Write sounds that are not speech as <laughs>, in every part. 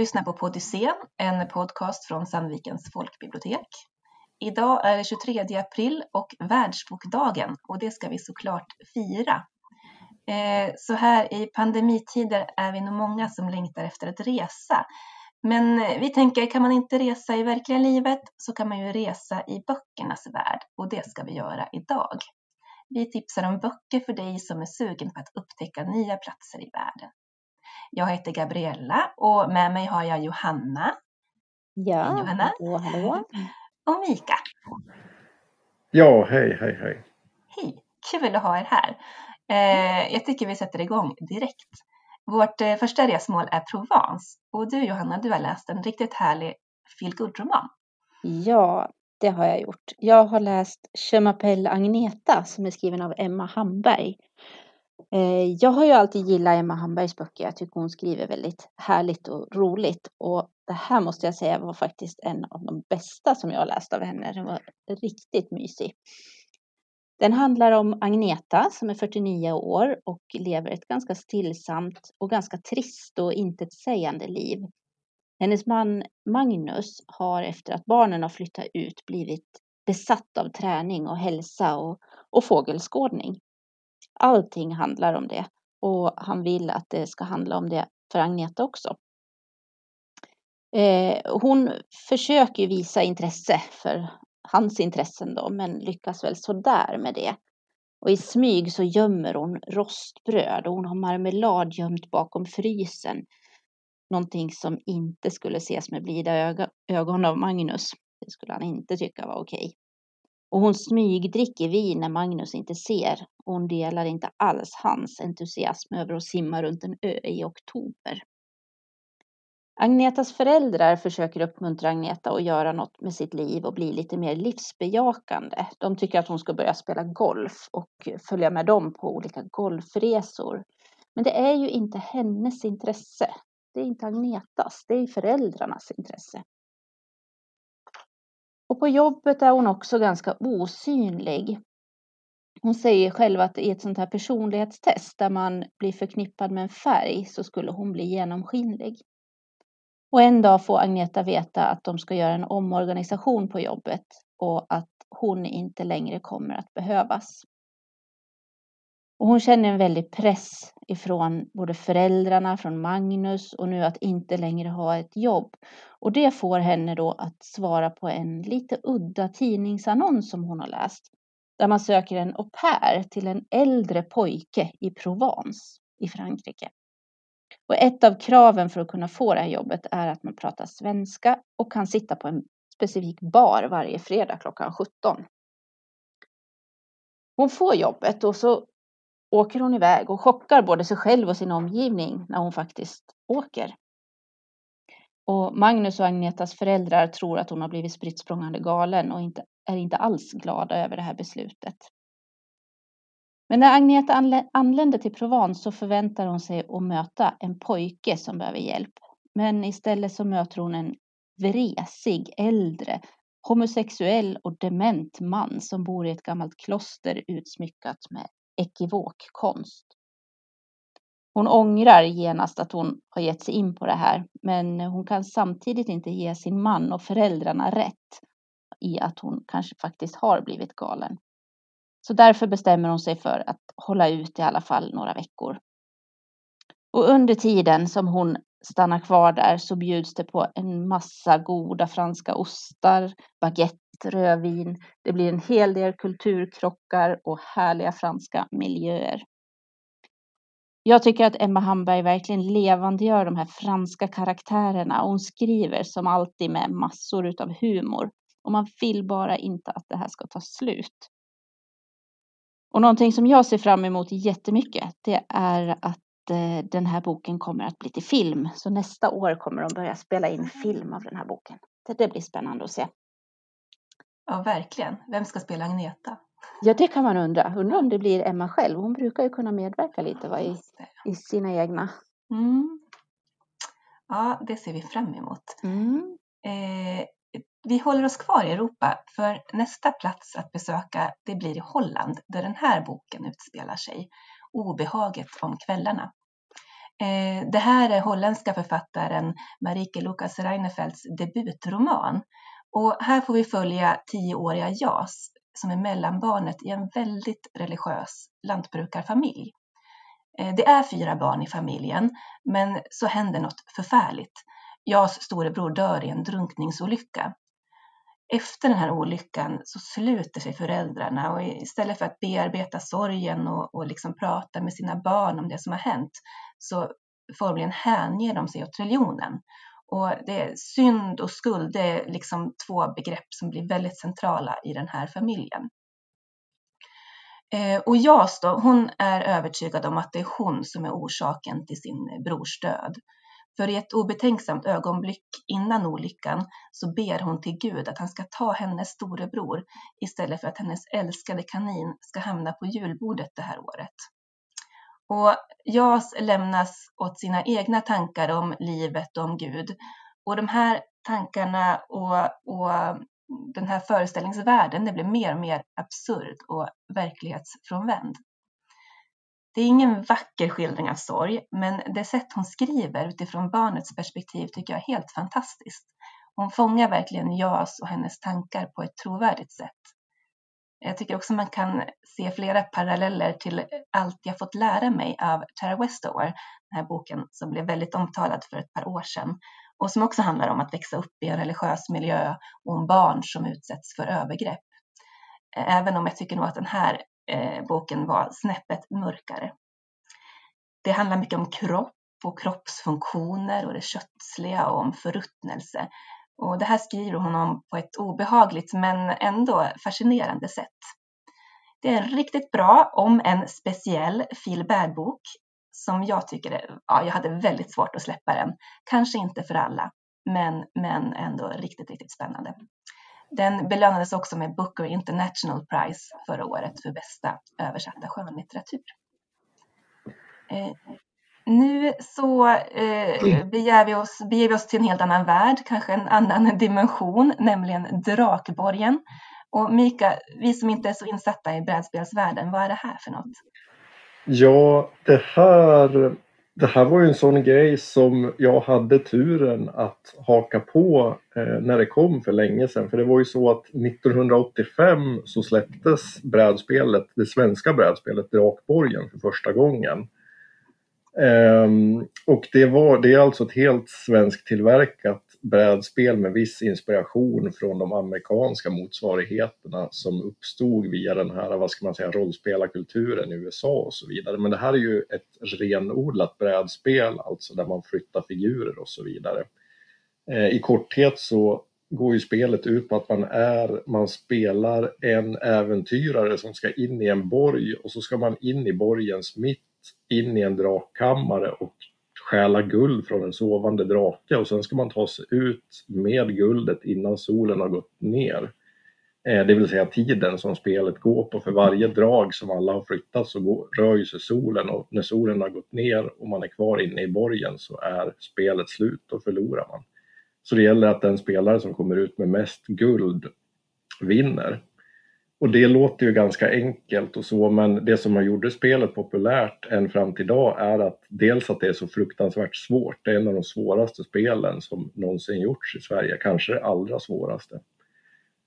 lyssnar på Podyssén, en podcast från Sandvikens folkbibliotek. Idag är det 23 april och världsbokdagen och det ska vi såklart fira. Eh, så här i pandemitider är vi nog många som längtar efter att resa. Men eh, vi tänker, kan man inte resa i verkliga livet så kan man ju resa i böckernas värld och det ska vi göra idag. Vi tipsar om böcker för dig som är sugen på att upptäcka nya platser i världen. Jag heter Gabriella och med mig har jag Johanna. Ja, Johanna. Hallå, hallå. Och Mika. Ja, hej, hej, hej. Hej, kul att ha er här. Eh, jag tycker vi sätter igång direkt. Vårt eh, första resmål är Provence och du Johanna, du har läst en riktigt härlig feelgood-roman. Ja, det har jag gjort. Jag har läst Je m'appelle Agneta som är skriven av Emma Hamberg. Eh, jag har ju alltid gillat Emma Hambergs böcker. Jag tycker hon skriver väldigt härligt och roligt. Och det här måste jag säga var faktiskt en av de bästa som jag har läst av henne. Den var riktigt mysig. Den handlar om Agneta som är 49 år och lever ett ganska stillsamt och ganska trist och intetsägande liv. Hennes man Magnus har efter att barnen har flyttat ut blivit besatt av träning och hälsa och, och fågelskådning. Allting handlar om det och han vill att det ska handla om det för Agneta också. Eh, hon försöker visa intresse för hans intressen då, men lyckas väl sådär med det. Och i smyg så gömmer hon rostbröd och hon har marmelad gömt bakom frysen. Någonting som inte skulle ses med blida ögon av Magnus. Det skulle han inte tycka var okej. Och hon smygdricker vin när Magnus inte ser och hon delar inte alls hans entusiasm över att simma runt en ö i oktober. Agnetas föräldrar försöker uppmuntra Agneta att göra något med sitt liv och bli lite mer livsbejakande. De tycker att hon ska börja spela golf och följa med dem på olika golfresor. Men det är ju inte hennes intresse. Det är inte Agnetas, det är föräldrarnas intresse. Och på jobbet är hon också ganska osynlig. Hon säger själv att i ett sånt här personlighetstest där man blir förknippad med en färg så skulle hon bli genomskinlig. Och en dag får Agneta veta att de ska göra en omorganisation på jobbet och att hon inte längre kommer att behövas. Och hon känner en väldig press ifrån både föräldrarna, från Magnus och nu att inte längre ha ett jobb. Och det får henne då att svara på en lite udda tidningsannons som hon har läst. Där man söker en au pair till en äldre pojke i Provence i Frankrike. Och ett av kraven för att kunna få det här jobbet är att man pratar svenska och kan sitta på en specifik bar varje fredag klockan 17. Hon får jobbet och så åker hon iväg och chockar både sig själv och sin omgivning när hon faktiskt åker. Och Magnus och Agnetas föräldrar tror att hon har blivit spritt språngande galen och inte, är inte alls glada över det här beslutet. Men när Agneta anländer till Provence så förväntar hon sig att möta en pojke som behöver hjälp. Men istället så möter hon en vresig, äldre, homosexuell och dement man som bor i ett gammalt kloster utsmyckat med ekivok konst. Hon ångrar genast att hon har gett sig in på det här, men hon kan samtidigt inte ge sin man och föräldrarna rätt i att hon kanske faktiskt har blivit galen. Så därför bestämmer hon sig för att hålla ut i alla fall några veckor. Och under tiden som hon stannar kvar där så bjuds det på en massa goda franska ostar, baguette, rödvin. Det blir en hel del kulturkrockar och härliga franska miljöer. Jag tycker att Emma Hamberg verkligen levandegör de här franska karaktärerna och hon skriver som alltid med massor utav humor. Och man vill bara inte att det här ska ta slut. Och någonting som jag ser fram emot jättemycket det är att eh, den här boken kommer att bli till film. Så nästa år kommer de börja spela in film av den här boken. Det blir spännande att se. Ja, verkligen. Vem ska spela Agneta? Ja, det kan man undra. Undrar om det blir Emma själv. Hon brukar ju kunna medverka lite va, i, i sina egna. Mm. Ja, det ser vi fram emot. Mm. Eh, vi håller oss kvar i Europa för nästa plats att besöka det blir Holland där den här boken utspelar sig. Obehaget om kvällarna. Det här är holländska författaren Marike Lucas Reinefelds debutroman. Och här får vi följa tioåriga Jas som är mellanbarnet i en väldigt religiös lantbrukarfamilj. Eh, det är fyra barn i familjen, men så händer något förfärligt. Jas storebror dör i en drunkningsolycka efter den här olyckan så sluter sig föräldrarna och istället för att bearbeta sorgen och, och liksom prata med sina barn om det som har hänt så formligen hänger de sig åt religionen. Och det är synd och skuld, det är liksom två begrepp som blir väldigt centrala i den här familjen. Eh, och Jas då, hon är övertygad om att det är hon som är orsaken till sin brors död. För i ett obetänksamt ögonblick innan olyckan så ber hon till Gud att han ska ta hennes storebror istället för att hennes älskade kanin ska hamna på julbordet det här året. Och Jas lämnas åt sina egna tankar om livet och om Gud. Och de här tankarna och, och den här föreställningsvärlden det blir mer och mer absurd och verklighetsfrånvänd. Det är ingen vacker skildring av sorg, men det sätt hon skriver utifrån barnets perspektiv tycker jag är helt fantastiskt. Hon fångar verkligen Jas och hennes tankar på ett trovärdigt sätt. Jag tycker också man kan se flera paralleller till Allt jag fått lära mig av Tara Westover, den här boken som blev väldigt omtalad för ett par år sedan och som också handlar om att växa upp i en religiös miljö och om barn som utsätts för övergrepp. Även om jag tycker nog att den här eh, boken var snäppet mörkare. Det handlar mycket om kropp och kroppsfunktioner och det köttsliga och om förruttnelse. Och det här skriver hon om på ett obehagligt men ändå fascinerande sätt. Det är en riktigt bra, om en speciell, feel bok som jag tycker, ja, jag hade väldigt svårt att släppa den. Kanske inte för alla, men, men ändå riktigt, riktigt spännande. Den belönades också med Booker International Prize förra året för bästa översatta skönlitteratur. Eh, nu så eh, beger, vi oss, beger vi oss till en helt annan värld, kanske en annan dimension, nämligen Drakborgen. Och Mika, vi som inte är så insatta i brädspelsvärlden, vad är det här för något? Ja, det här det här var ju en sån grej som jag hade turen att haka på eh, när det kom för länge sedan. För det var ju så att 1985 så släpptes brädspelet, det svenska brädspelet Drakborgen för första gången. Um, och det, var, det är alltså ett helt svenskt tillverkat brädspel med viss inspiration från de amerikanska motsvarigheterna som uppstod via den här, vad ska man säga, rollspelarkulturen i USA och så vidare. Men det här är ju ett renodlat brädspel, alltså där man flyttar figurer och så vidare. Eh, I korthet så går ju spelet ut på att man är, man spelar en äventyrare som ska in i en borg och så ska man in i borgens mitt, in i en drakkammare och stjäla guld från en sovande drake och sen ska man ta sig ut med guldet innan solen har gått ner. Eh, det vill säga tiden som spelet går på. För varje drag som alla har flyttat så går, rör sig solen och när solen har gått ner och man är kvar inne i borgen så är spelet slut och förlorar man. Så det gäller att den spelare som kommer ut med mest guld vinner. Och det låter ju ganska enkelt och så men det som har gjort spelet populärt än fram till idag är att dels att det är så fruktansvärt svårt. Det är en av de svåraste spelen som någonsin gjorts i Sverige, kanske det allra svåraste.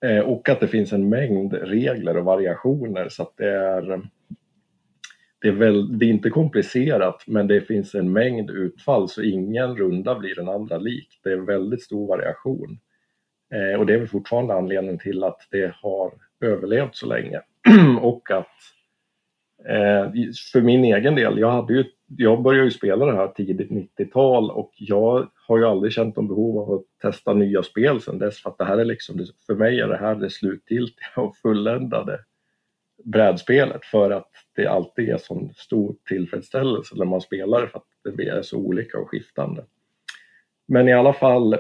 Eh, och att det finns en mängd regler och variationer så att det är det är, väl, det är inte komplicerat men det finns en mängd utfall så ingen runda blir den andra lik. Det är en väldigt stor variation. Eh, och det är väl fortfarande anledningen till att det har överlevt så länge. <clears throat> och att eh, för min egen del, jag, hade ju, jag började ju spela det här tidigt 90-tal och jag har ju aldrig känt någon behov av att testa nya spel sedan dess för att det här är liksom, för mig är det här det slutgiltiga <laughs> och fulländade brädspelet för att det alltid är sån stor tillfredsställelse när man spelar det för att det är så olika och skiftande. Men i alla fall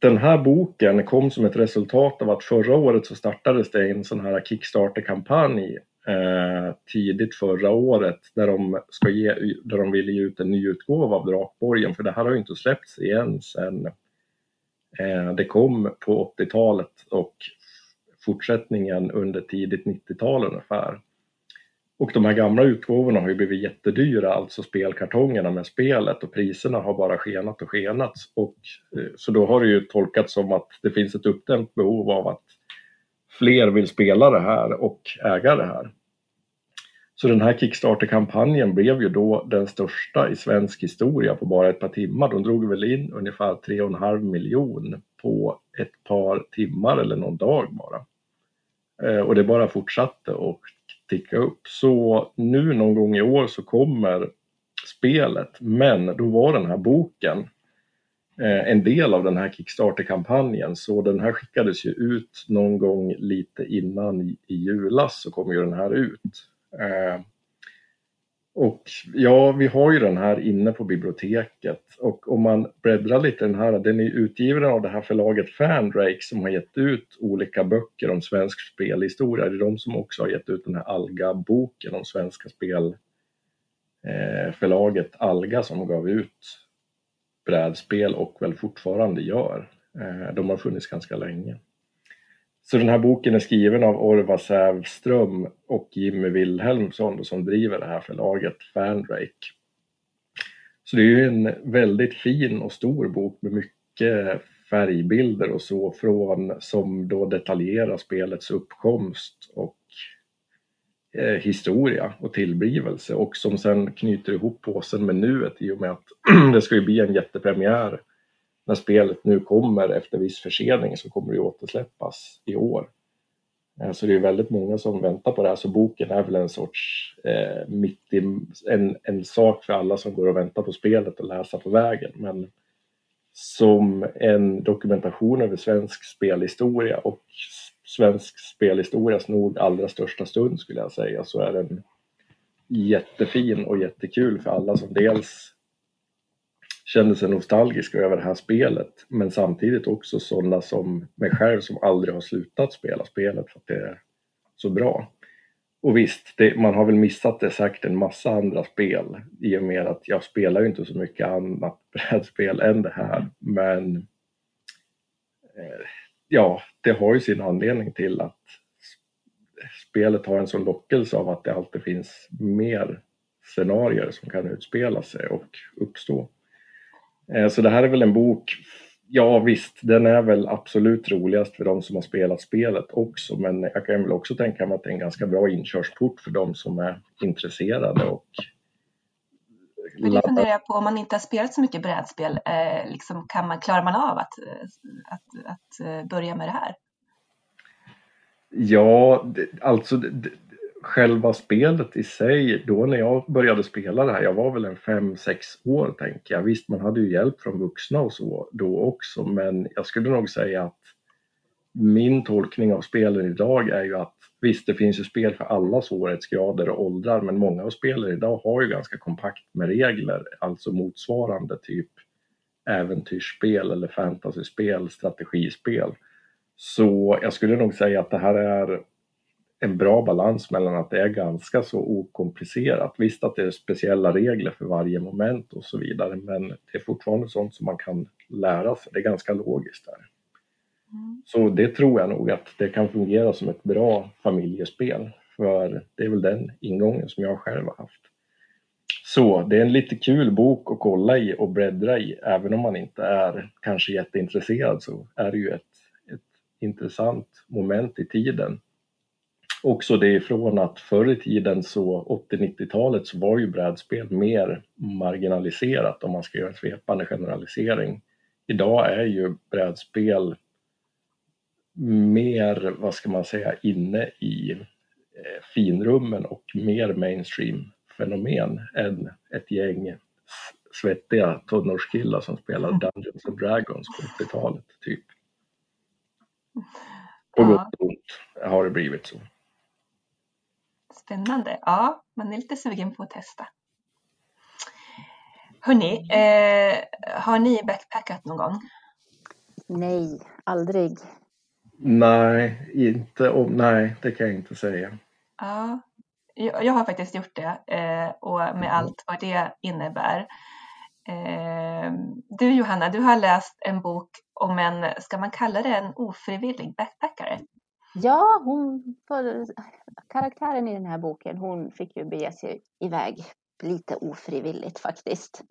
den här boken kom som ett resultat av att förra året så startades det en sån här Kickstarter-kampanj eh, tidigt förra året där de, ska ge, där de ville ge ut en ny utgåva av Drakborgen för det här har ju inte släppts igen sen eh, det kom på 80-talet och fortsättningen under tidigt 90-tal ungefär. Och de här gamla utgåvorna har ju blivit jättedyra, alltså spelkartongerna med spelet och priserna har bara skenat och skenat. Och, eh, så då har det ju tolkats som att det finns ett uppdämt behov av att fler vill spela det här och äga det här. Så den här Kickstarter-kampanjen blev ju då den största i svensk historia på bara ett par timmar. De drog väl in ungefär 3,5 miljon på ett par timmar eller någon dag bara. Eh, och det bara fortsatte och ticka upp. Så nu någon gång i år så kommer spelet, men då var den här boken eh, en del av den här Kickstarter-kampanjen så den här skickades ju ut någon gång lite innan i julas så kom ju den här ut. Eh, och ja, vi har ju den här inne på biblioteket och om man bläddrar lite den här, den är utgiven av det här förlaget Fandrake som har gett ut olika böcker om svensk spelhistoria. Det är de som också har gett ut den här Alga-boken om svenska spel. Eh, förlaget Alga som gav ut brädspel och väl fortfarande gör. Eh, de har funnits ganska länge. Så den här boken är skriven av Orva Sävström och Jimmy Wilhelmsson som driver det här förlaget Fandrake. Så det är ju en väldigt fin och stor bok med mycket färgbilder och så från som då detaljerar spelets uppkomst och eh, historia och tillblivelse och som sen knyter ihop påsen med nuet i och med att <clears throat> det ska ju bli en jättepremiär när spelet nu kommer efter viss försening så kommer det återsläppas i år. Eh, så det är väldigt många som väntar på det här, så boken är väl en sorts eh, mitt i, en, en sak för alla som går och väntar på spelet och läsa på vägen. Men som en dokumentation över svensk spelhistoria och svensk spelhistorias nog allra största stund skulle jag säga så är den jättefin och jättekul för alla som dels kände sig nostalgiska över det här spelet men samtidigt också sådana som mig själv som aldrig har slutat spela spelet för att det är så bra. Och visst, det, man har väl missat det säkert en massa andra spel i och med att jag spelar ju inte så mycket annat <laughs> brädspel än det här men eh, ja, det har ju sin anledning till att spelet har en sån lockelse av att det alltid finns mer scenarier som kan utspela sig och uppstå. Eh, så det här är väl en bok, ja visst, den är väl absolut roligast för de som har spelat spelet också, men jag kan väl också tänka mig att det är en ganska bra inkörsport för de som är intresserade och men det funderar jag på, om man inte har spelat så mycket brädspel, eh, liksom, kan man, klarar man av att, att, att börja med det här? Ja, alltså själva spelet i sig, då när jag började spela det här, jag var väl en fem sex år tänker jag. Visst, man hade ju hjälp från vuxna och så då också, men jag skulle nog säga att min tolkning av spelen idag är ju att visst, det finns ju spel för alla svårighetsgrader och åldrar, men många av spelen idag har ju ganska kompakt med regler, alltså motsvarande typ äventyrsspel eller fantasyspel, strategispel. Så jag skulle nog säga att det här är en bra balans mellan att det är ganska så okomplicerat. Visst att det är speciella regler för varje moment och så vidare men det är fortfarande sånt som man kan lära sig. Det är ganska logiskt där. Mm. Så det tror jag nog att det kan fungera som ett bra familjespel för det är väl den ingången som jag själv har haft. Så det är en lite kul bok att kolla i och bläddra i även om man inte är kanske jätteintresserad så är det ju ett, ett intressant moment i tiden också det ifrån att förr i tiden så 80-90-talet så var ju brädspel mer marginaliserat om man ska göra en svepande generalisering. Idag är ju brädspel mer, vad ska man säga, inne i eh, finrummen och mer mainstream fenomen än ett gäng svettiga tonårskillar som spelade Dungeons and Dragons på 80-talet typ. På gott och ont har det blivit så. Spännande. Ja, man är lite sugen på att testa. Hörni, eh, har ni backpackat någon gång? Nej, aldrig. Nej, inte om, nej, det kan jag inte säga. Ja, jag, jag har faktiskt gjort det eh, och med mm. allt vad det innebär. Eh, du Johanna, du har läst en bok om en, ska man kalla det en ofrivillig backpackare? Ja, hon, för, karaktären i den här boken, hon fick ju bege sig iväg lite ofrivilligt faktiskt.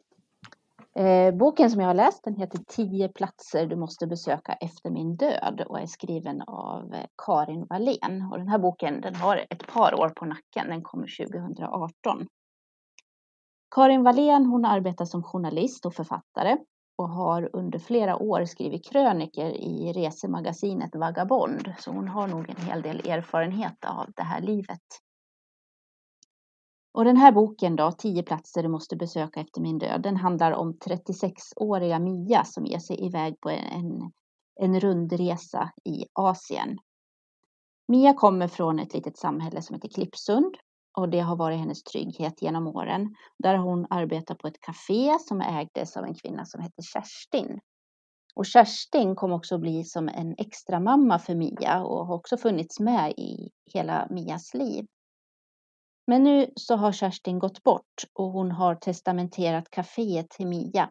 Eh, boken som jag har läst den heter Tio platser du måste besöka efter min död och är skriven av eh, Karin Wallén. Och den här boken den har ett par år på nacken, den kommer 2018. Karin Wallén hon arbetar som journalist och författare och har under flera år skrivit kröniker i resemagasinet Vagabond. Så hon har nog en hel del erfarenhet av det här livet. Och den här boken då, 10 platser du måste besöka efter min död, den handlar om 36-åriga Mia som ger sig iväg på en, en rundresa i Asien. Mia kommer från ett litet samhälle som heter Klippsund och det har varit hennes trygghet genom åren. Där har hon arbetat på ett café som ägdes av en kvinna som hette Kerstin. Och Kerstin kom också att bli som en extra mamma för Mia och har också funnits med i hela Mias liv. Men nu så har Kerstin gått bort och hon har testamenterat kaféet till Mia.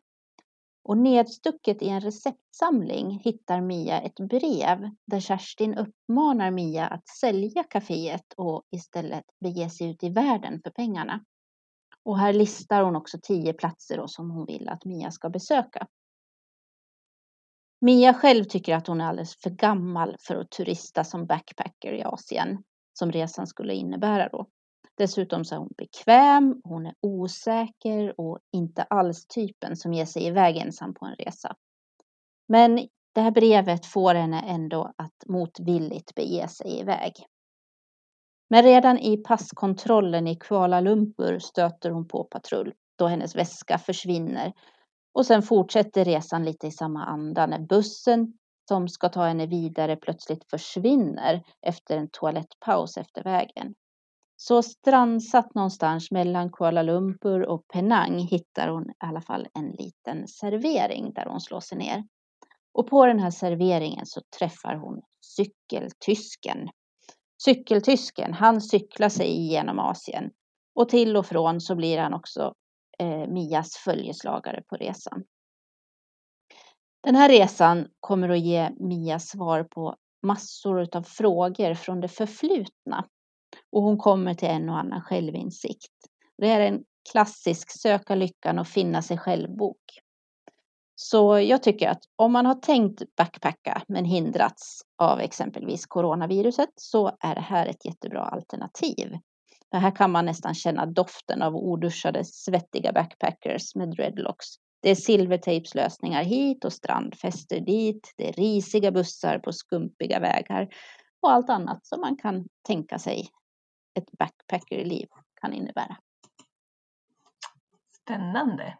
Och nedstucket i en receptsamling hittar Mia ett brev där Kerstin uppmanar Mia att sälja kaféet och istället bege sig ut i världen för pengarna. Och här listar hon också tio platser som hon vill att Mia ska besöka. Mia själv tycker att hon är alldeles för gammal för att turista som backpacker i Asien, som resan skulle innebära då. Dessutom så är hon bekväm, hon är osäker och inte alls typen som ger sig iväg ensam på en resa. Men det här brevet får henne ändå att motvilligt bege sig iväg. Men redan i passkontrollen i Kuala Lumpur stöter hon på patrull då hennes väska försvinner. Och sen fortsätter resan lite i samma anda när bussen som ska ta henne vidare plötsligt försvinner efter en toalettpaus efter vägen. Så strandsatt någonstans mellan Kuala Lumpur och Penang hittar hon i alla fall en liten servering där hon slår sig ner. Och på den här serveringen så träffar hon cykeltysken. Cykeltysken, han cyklar sig igenom Asien och till och från så blir han också eh, Mias följeslagare på resan. Den här resan kommer att ge Mia svar på massor av frågor från det förflutna och hon kommer till en och annan självinsikt. Det är en klassisk söka lyckan och finna sig själv-bok. Så jag tycker att om man har tänkt backpacka men hindrats av exempelvis coronaviruset så är det här ett jättebra alternativ. För här kan man nästan känna doften av oduschade svettiga backpackers med dreadlocks. Det är silvertejpslösningar hit och strandfester dit. Det är risiga bussar på skumpiga vägar och allt annat som man kan tänka sig ett backpackerliv kan innebära. Spännande.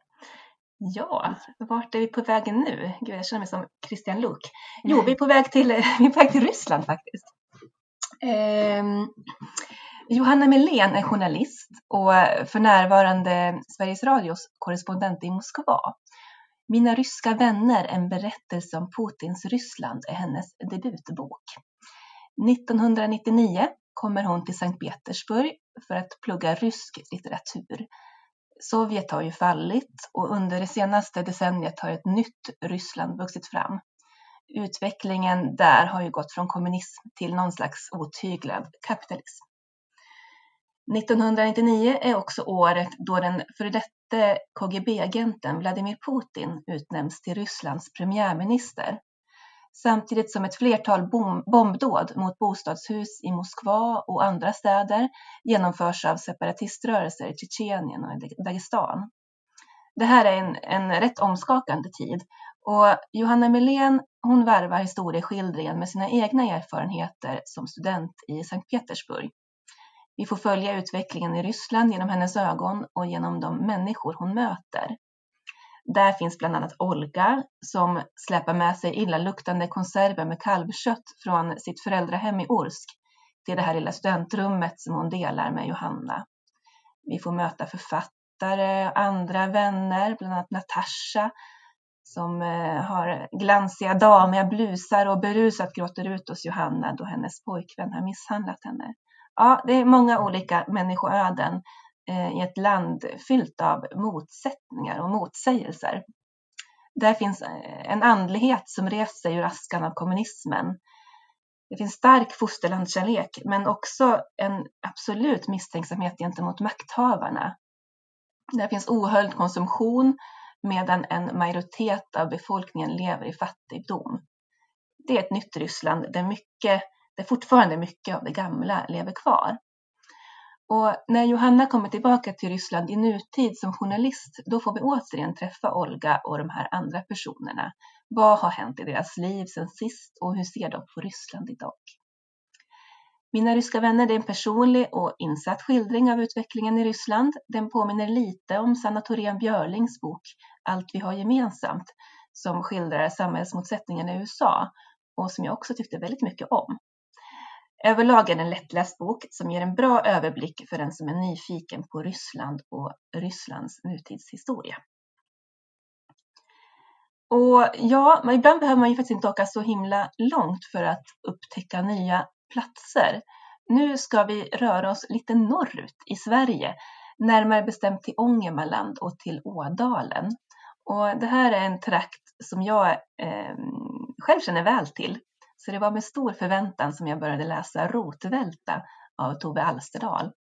Ja, vart är vi på väg nu? Gud, jag känner mig som Christian Luuk. Jo, vi är på väg till, <laughs> vi är på väg till Ryssland faktiskt. Eh, Johanna Melén är journalist och för närvarande Sveriges Radios korrespondent i Moskva. Mina ryska vänner, en berättelse om Putins Ryssland är hennes debutbok. 1999 kommer hon till Sankt Petersburg för att plugga rysk litteratur. Sovjet har ju fallit och under det senaste decenniet har ett nytt Ryssland vuxit fram. Utvecklingen där har ju gått från kommunism till någon slags otyglad kapitalism. 1999 är också året då den före detta KGB-agenten Vladimir Putin utnämns till Rysslands premiärminister samtidigt som ett flertal bombdåd mot bostadshus i Moskva och andra städer genomförs av separatiströrelser i Tjetjenien och Dagestan. Det här är en, en rätt omskakande tid och Johanna Melén hon värvar historieskildringen med sina egna erfarenheter som student i Sankt Petersburg. Vi får följa utvecklingen i Ryssland genom hennes ögon och genom de människor hon möter. Där finns bland annat Olga som släpar med sig illaluktande konserver med kalvkött från sitt föräldrahem i Orsk till det här lilla studentrummet som hon delar med Johanna. Vi får möta författare, och andra vänner, bland annat Natasha som eh, har glansiga damiga blusar och berusat gråter ut hos Johanna då hennes pojkvän har misshandlat henne. Ja, det är många olika människoöden Eh, i ett land fyllt av motsättningar och motsägelser. Där finns eh, en andlighet som rest sig ur askan av kommunismen. Det finns stark fosterlandskärlek men också en absolut misstänksamhet gentemot makthavarna. Där finns ohöljd konsumtion medan en majoritet av befolkningen lever i fattigdom. Det är ett nytt Ryssland där, mycket, där fortfarande mycket av det gamla lever kvar. Och när Johanna kommer tillbaka till Ryssland i nutid som journalist, då får vi återigen träffa Olga och de här andra personerna. Vad har hänt i deras liv sedan sist och hur ser de på Ryssland idag? Mina ryska vänner det är en personlig och insatt skildring av utvecklingen i Ryssland. Den påminner lite om Sanna Thorén Björlings bok Allt vi har gemensamt som skildrar samhällsmotsättningarna i USA och som jag också tyckte väldigt mycket om. Överlag är det en lättläst bok som ger en bra överblick för den som är nyfiken på Ryssland och Rysslands nutidshistoria. Och ja, ibland behöver man ju faktiskt inte åka så himla långt för att upptäcka nya platser. Nu ska vi röra oss lite norrut i Sverige, närmare bestämt till Ångermanland och till Ådalen. Och det här är en trakt som jag eh, själv känner väl till. Så det var med stor förväntan som jag började läsa Rotvälta av Tove Alsterdal.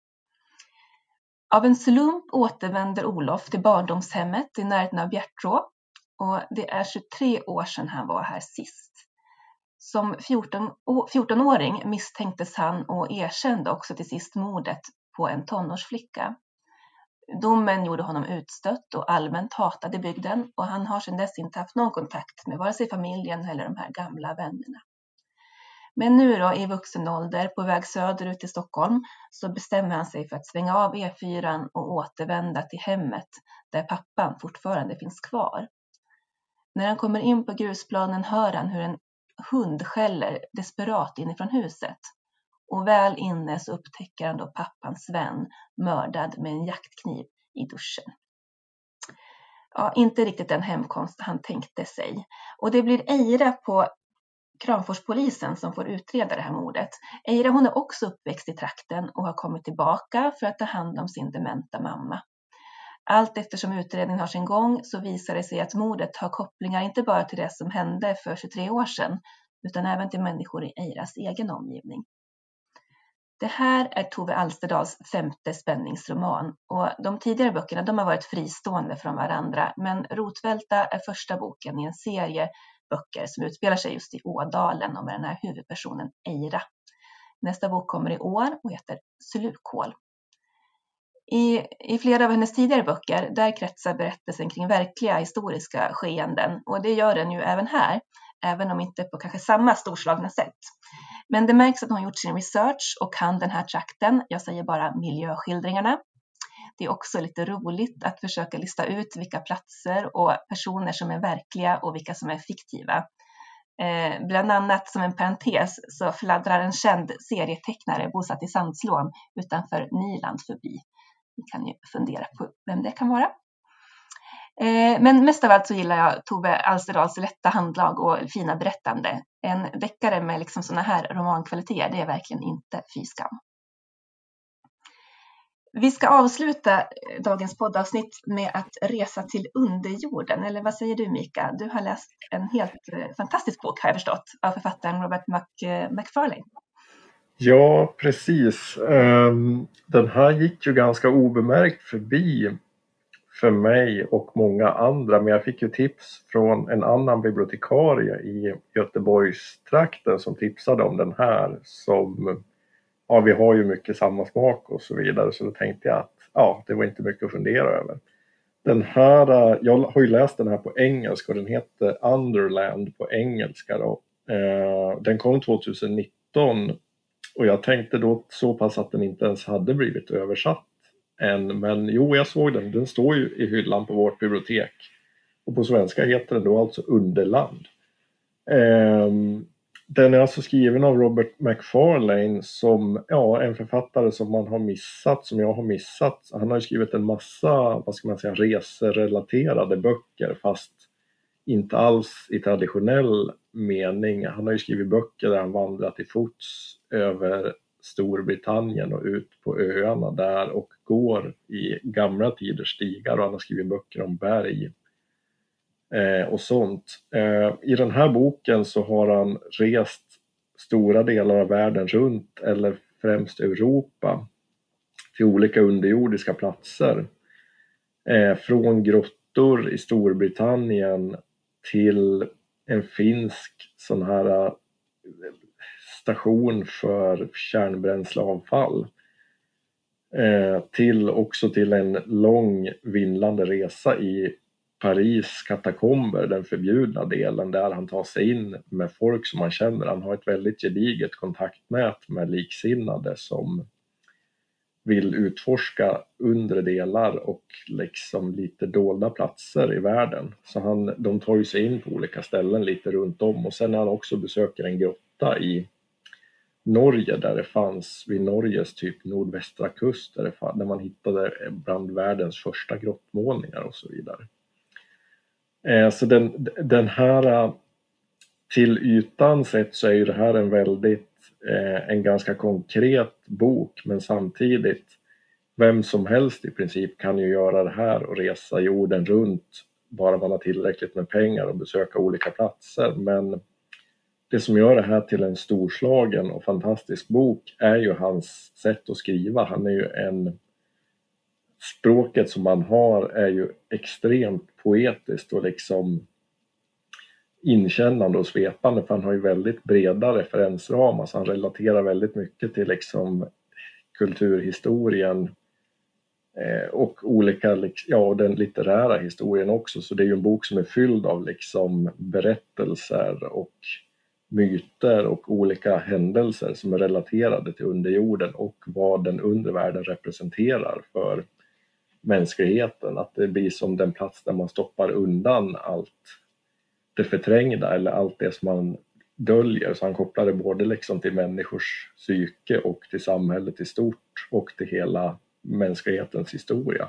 Av en slump återvänder Olof till barndomshemmet i närheten av Bjärtrå och det är 23 år sedan han var här sist. Som 14-åring misstänktes han och erkände också till sist mordet på en tonårsflicka. Domen gjorde honom utstött och allmänt hatad i bygden och han har sedan dess inte haft någon kontakt med vare sig familjen eller de här gamla vännerna. Men nu då i vuxen ålder på väg söderut till Stockholm så bestämmer han sig för att svänga av E4 och återvända till hemmet där pappan fortfarande finns kvar. När han kommer in på grusplanen hör han hur en hund skäller desperat inifrån huset. Och väl inne så upptäcker han då pappans vän mördad med en jaktkniv i duschen. Ja, inte riktigt den hemkomst han tänkte sig. Och det blir Eira på Kramforspolisen som får utreda det här mordet. Eira hon är också uppväxt i trakten och har kommit tillbaka för att ta hand om sin dementa mamma. Allt eftersom utredningen har sin gång så visar det sig att mordet har kopplingar inte bara till det som hände för 23 år sedan utan även till människor i Eiras egen omgivning. Det här är Tove Alsterdals femte spänningsroman och de tidigare böckerna de har varit fristående från varandra men Rotvälta är första boken i en serie böcker som utspelar sig just i Ådalen och med den här huvudpersonen Eira. Nästa bok kommer i år och heter Slukhål. I, I flera av hennes tidigare böcker där kretsar berättelsen kring verkliga historiska skeenden och det gör den ju även här, även om inte på kanske samma storslagna sätt. Men det märks att hon gjort sin research och kan den här trakten. Jag säger bara miljöskildringarna. Det är också lite roligt att försöka lista ut vilka platser och personer som är verkliga och vilka som är fiktiva. Eh, bland annat som en parentes så fladdrar en känd serietecknare bosatt i Sandslån utanför Nyland förbi. Ni kan ju fundera på vem det kan vara. Eh, men mest av allt så gillar jag Tove Alsterdals lätta handlag och fina berättande. En deckare med liksom sådana här romankvaliteter, det är verkligen inte fy skam. Vi ska avsluta eh, dagens poddavsnitt med att resa till underjorden, eller vad säger du Mika? Du har läst en helt eh, fantastisk bok har jag förstått av författaren Robert McFarlane. Eh, ja, precis. Ehm, den här gick ju ganska obemärkt förbi för mig och många andra, men jag fick ju tips från en annan bibliotekarie i Göteborgstrakten som tipsade om den här som ja, vi har ju mycket samma smak och så vidare, så då tänkte jag att ja, det var inte mycket att fundera över. Den här, eh, jag har ju läst den här på engelska och den heter Underland på engelska då. Eh, den kom 2019 och jag tänkte då så pass att den inte ens hade blivit översatt än. Men jo, jag såg den. Den står ju i hyllan på vårt bibliotek. Och på svenska heter den då alltså Underland. Um, den är alltså skriven av Robert McFarlane som ja, en författare som man har missat, som jag har missat. Han har skrivit en massa, vad ska man säga, reserelaterade böcker fast inte alls i traditionell mening. Han har ju skrivit böcker där han vandrat till fots över Storbritannien och ut på öarna där och går i gamla tiders stigar och han har skrivit böcker om berg Eh, och sånt. Eh, I den här boken så har han rest stora delar av världen runt eller främst Europa till olika underjordiska platser. Eh, från grottor i Storbritannien till en finsk sån här eh, station för kärnbränsleavfall. Eh, till också till en lång vindlande resa i Paris katakomber, den förbjudna delen där han tar sig in med folk som han känner. Han har ett väldigt gediget kontaktnät med liksinnade som vill utforska undre delar och liksom lite dolda platser i världen. Så han, de tar ju sig in på olika ställen lite runt om och sen när han också besöker en grotta i Norge där det fanns, vid Norges typ nordvästra kust, där, det fann, där man hittade bland världens första grottmålningar och så vidare. Eh, så den, den här, eh, till ytan sett så är ju det här en väldigt, eh, en ganska konkret bok men samtidigt vem som helst i princip kan ju göra det här och resa jorden runt bara man har tillräckligt med pengar och besöka olika platser. Men det som gör det här till en storslagen och fantastisk bok är ju hans sätt att skriva. Han är ju en... Språket som han har är ju extremt poetiskt och liksom inkännande och svepande för han har ju väldigt breda referensramar så han relaterar väldigt mycket till liksom kulturhistorien eh, och olika, ja den litterära historien också. Så det är ju en bok som är fylld av liksom berättelser och myter och olika händelser som är relaterade till underjorden och vad den undre världen representerar för mänskligheten. Att det blir som den plats där man stoppar undan allt det förträngda eller allt det som man döljer. Så han kopplar det både liksom till människors psyke och till samhället i stort och till hela mänsklighetens historia.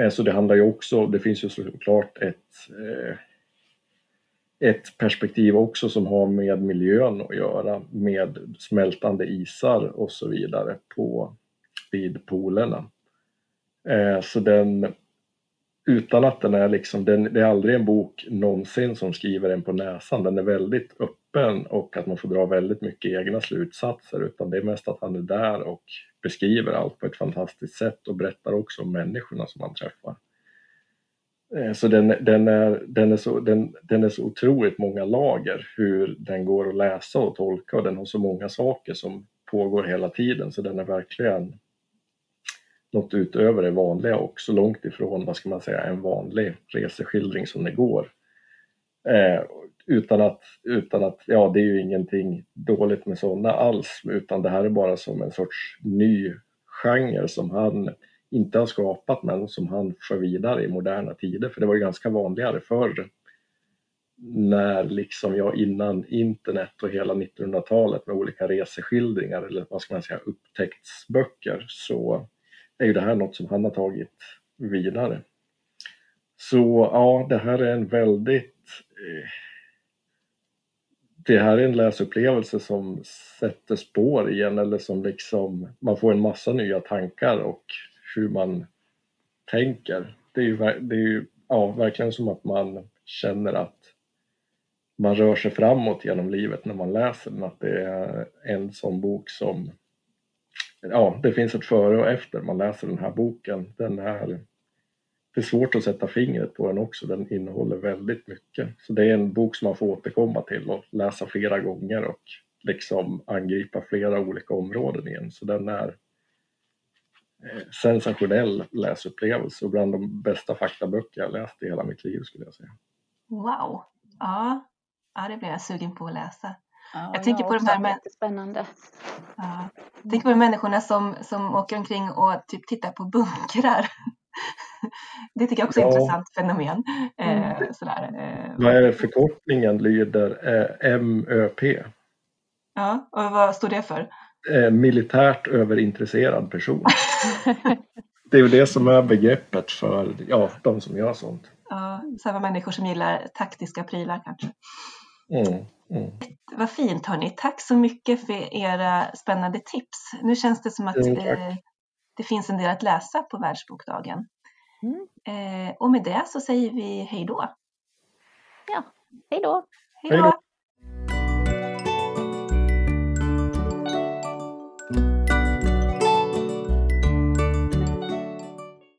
Eh, så det handlar ju också, det finns ju såklart ett eh, ett perspektiv också som har med miljön att göra, med smältande isar och så vidare på, vid polerna. Eh, så den, utan att den är liksom, den, det är aldrig en bok någonsin som skriver en på näsan, den är väldigt öppen och att man får dra väldigt mycket egna slutsatser utan det är mest att han är där och beskriver allt på ett fantastiskt sätt och berättar också om människorna som han träffar. Eh, så den, den, är, den, är så, den, den är så otroligt många lager hur den går att läsa och tolka och den har så många saker som pågår hela tiden så den är verkligen något utöver det vanliga och så långt ifrån, vad ska man säga, en vanlig reseskildring som det går. Eh, utan att, utan att, ja det är ju ingenting dåligt med sådana alls utan det här är bara som en sorts ny genre som han inte har skapat men som han för vidare i moderna tider. För det var ju ganska vanligare förr när liksom jag innan internet och hela 1900-talet med olika reseskildringar eller vad ska man säga upptäcktsböcker så är ju det här något som han har tagit vidare. Så ja, det här är en väldigt eh, det här är en läsupplevelse som sätter spår igen eller som liksom man får en massa nya tankar och hur man tänker. Det är ju, det är ju ja, verkligen som att man känner att man rör sig framåt genom livet när man läser den. Att det är en sån bok som, ja, det finns ett före och efter man läser den här boken. Den är, det är svårt att sätta fingret på den också, den innehåller väldigt mycket. Så det är en bok som man får återkomma till och läsa flera gånger och liksom angripa flera olika områden igen. Så den är eh, sensationell läsupplevelse och bland de bästa faktaböcker jag läst i hela mitt liv skulle jag säga. Wow! Ja, ja det blir jag sugen på att läsa. Ja, jag tänker på de här med... spännande. Ja, jag tänker på de människorna som, som åker omkring och typ tittar på bunkrar. <laughs> Det tycker jag också är ett ja. intressant fenomen. Eh, mm. sådär, eh, vad är förkortningen lyder eh, MÖP? Ja, och vad står det för? Eh, militärt överintresserad person. <laughs> det är ju det som är begreppet för ja, de som gör sånt. Ja, samma människor som gillar taktiska prylar kanske. Mm, mm. Vad fint hörni. Tack så mycket för era spännande tips. Nu känns det som att mm, eh, det finns en del att läsa på Världsbokdagen. Mm. Eh, och med det så säger vi hej då. Ja, hej då. Hej då.